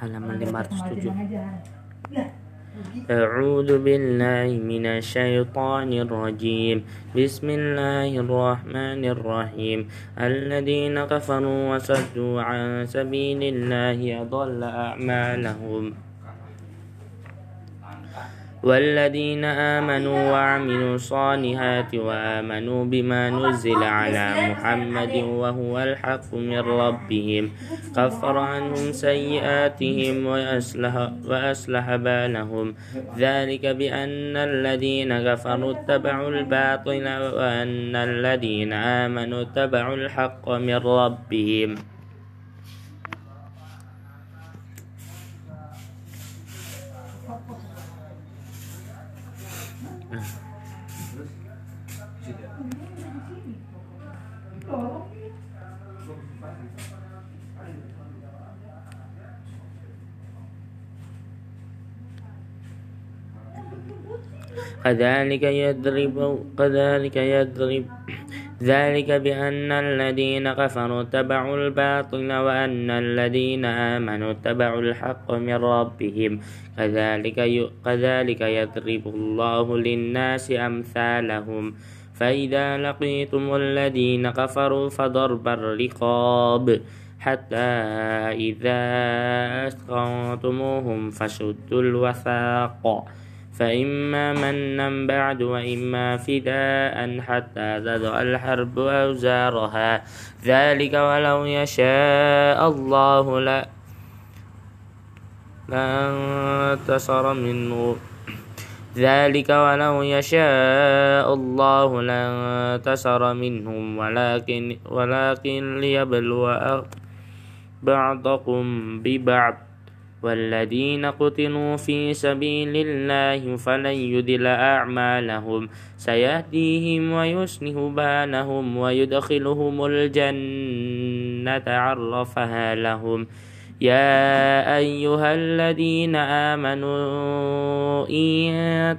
halaman 507 أعوذ بالله من الشيطان الرجيم. بسم الله الرحمن الرحيم. الذين كفروا وصدوا عن سبيل الله أضل أعمالهم. والذين آمنوا وعملوا الصالحات وآمنوا بما نزل على محمد وهو الحق من ربهم كفر عنهم سيئاتهم وأصلح, وأصلح بالهم. ذلك بأن الذين كفروا اتبعوا الباطل وأن الذين آمنوا اتبعوا الحق من ربهم. كذلك يضرب كذلك يضرب ذلك بأن الذين كفروا اتبعوا الباطل وأن الذين آمنوا اتبعوا الحق من ربهم. كذلك كذلك يضرب الله للناس أمثالهم. فإذا لقيتم الذين كفروا فضرب الرقاب حتى إذا أسقطتموهم فشدوا الوثاق. فإما منا بعد وإما فداء حتى تضع الحرب أوزارها. ذلك ولو يشاء الله لا لانتصر منه. ذلك ولو يشاء الله لانتصر منهم. ولكن ولكن ليبلو بعضكم ببعض. والذين قتلوا في سبيل الله فلن يدل أعمالهم. سيهديهم ويسنه بالهم ويدخلهم الجنة عرفها لهم. يا أيها الذين آمنوا إن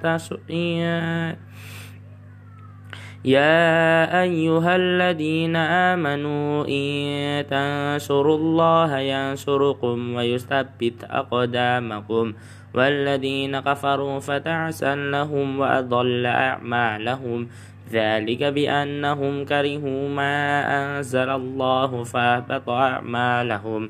يا أيها الذين آمنوا إن تنصروا الله ينصركم ويثبت أقدامكم والذين كفروا فتعسا لهم وأضل أعمالهم ذلك بأنهم كرهوا ما أنزل الله فأهبط أعمالهم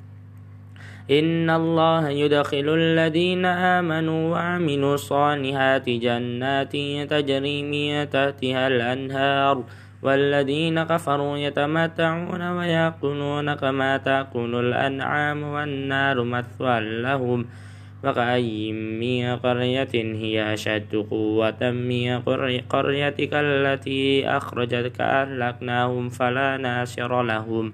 إن الله يدخل الذين آمنوا وعملوا الصالحات جنات تجري من تحتها الأنهار والذين كفروا يتمتعون ويأكلون كما تأكل الأنعام والنار مثوى لهم. وكأي من قرية هي أشد قوة من قريتك التي أخرجتك أهلكناهم فلا ناصر لهم.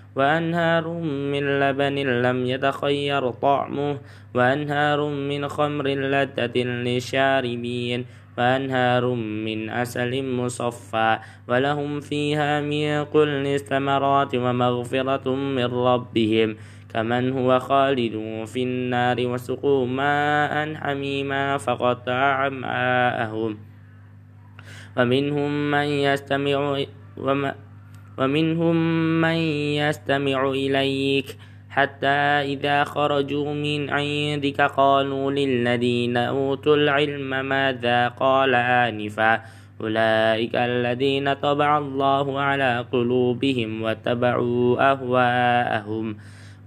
وأنهار من لبن لم يتخير طعمه وأنهار من خمر لذة للشاربين وأنهار من عسل مصفى ولهم فيها من كل الثمرات ومغفرة من ربهم. كمن هو خالد في النار وسقوا ماء حميما فقطع أمعاءهم ومنهم من يستمع ومنهم من يستمع إليك حتى إذا خرجوا من عندك قالوا للذين أوتوا العلم ماذا قال آنفا أولئك الذين طبع الله على قلوبهم واتبعوا أهواءهم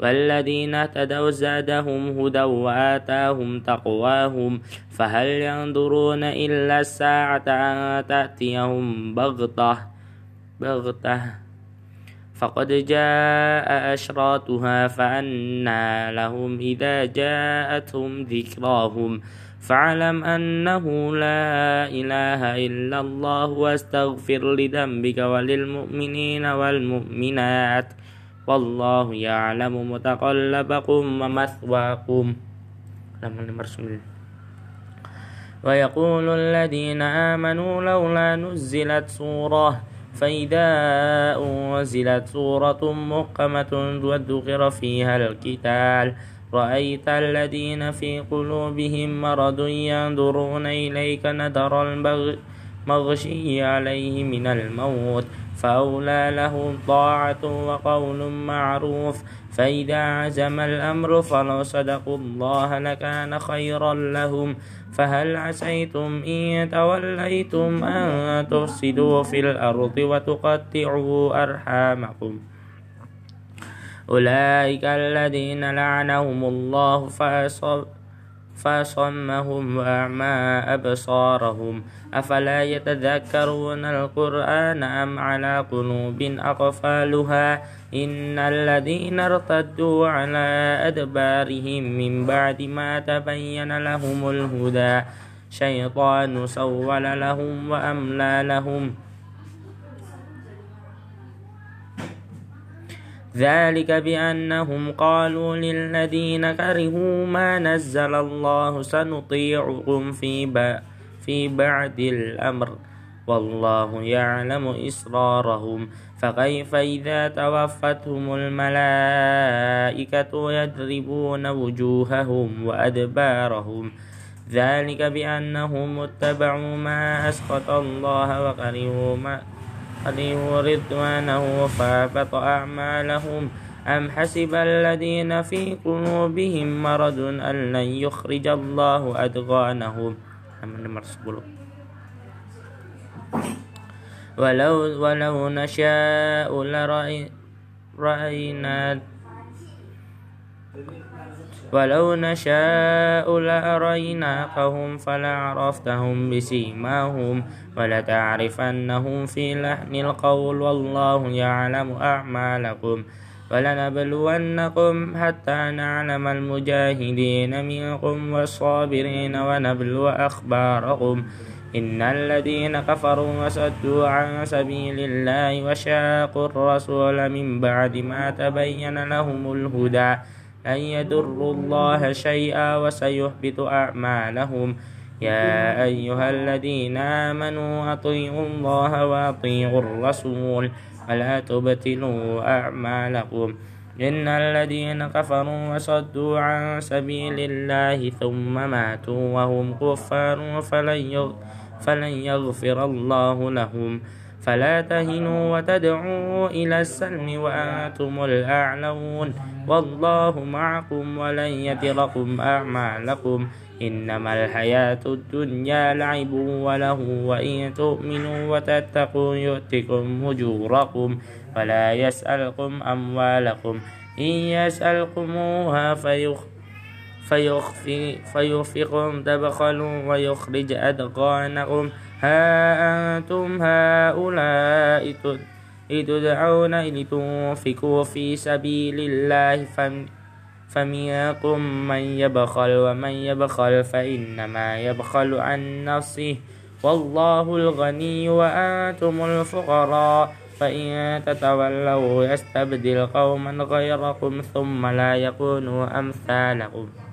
والذين اهتدوا زادهم هدى وآتاهم تقواهم فهل ينظرون إلا الساعة أن تأتيهم بغتة بغتة. فقد جاء أشراطها فأنى لهم إذا جاءتهم ذكراهم. فاعلم أنه لا إله إلا الله واستغفر لذنبك وللمؤمنين والمؤمنات. والله يعلم متقلبكم ومثواكم. ويقول الذين آمنوا لولا نزلت سورة فإذا أنزلت سورة محكمة وذكر فيها القتال رأيت الذين في قلوبهم مرض ينظرون إليك نذر المغشي عليه من الموت. فأولى له طاعة وقول معروف فإذا عزم الأمر فلو صدقوا الله لكان خيرا لهم فهل عسيتم إن توليتم أن تفسدوا في الأرض وتقطعوا أرحامكم أولئك الذين لعنهم الله فأصب فصمهم وأعمى أبصارهم. أفلا يتذكرون القرآن أم على قلوب أقفالها؟ إن الذين ارتدوا على أدبارهم من بعد ما تبين لهم الهدى. شيطان سول لهم وأملى لهم. ذلك بأنهم قالوا للذين كرهوا ما نزل الله سنطيعكم في في بعد الأمر. والله يعلم إسرارهم. فكيف إذا توفتهم الملائكة يضربون وجوههم وأدبارهم؟ ذلك بأنهم اتبعوا ما أسقط الله وكرهوا ما عليه رضوانه فأحبط أعمالهم. أم حسب الذين في قلوبهم مرض أن لن يخرج الله أدغانهم؟ ولو ولو نشاء لرأينا ولو نشاء لأريناكهم فلعرفتهم بسيماهم ولتعرفنهم في لحن القول والله يعلم أعمالكم ولنبلونكم حتى نعلم المجاهدين منكم والصابرين ونبلو أخباركم إن الذين كفروا وصدوا عن سبيل الله وشاقوا الرسول من بعد ما تبين لهم الهدى لن يضروا الله شيئا وسيحبط أعمالهم. يا أيها الذين آمنوا أطيعوا الله وأطيعوا الرسول ولا تبتلوا أعمالكم. إن الذين كفروا وصدوا عن سبيل الله ثم ماتوا وهم كفار فلن يغفر الله لهم. فلا تهنوا وتدعوا إلى السلم وأنتم الأعلون. والله معكم ولن يتركم أعمالكم. إنما الحياة الدنيا لعب وله وإن تؤمنوا وتتقوا يؤتكم أجوركم ولا يسألكم أموالكم. إن يسألكموها فيخ فيخفي فيوفقكم تبخلوا ويخرج أدقانكم ها أنتم هؤلاء تدعون لتنفقوا في سبيل الله فمنكم من يبخل ومن يبخل فإنما يبخل عن نفسه. والله الغني وأنتم الفقراء. فإن تتولوا يستبدل قوما غيركم ثم لا يكونوا أمثالكم.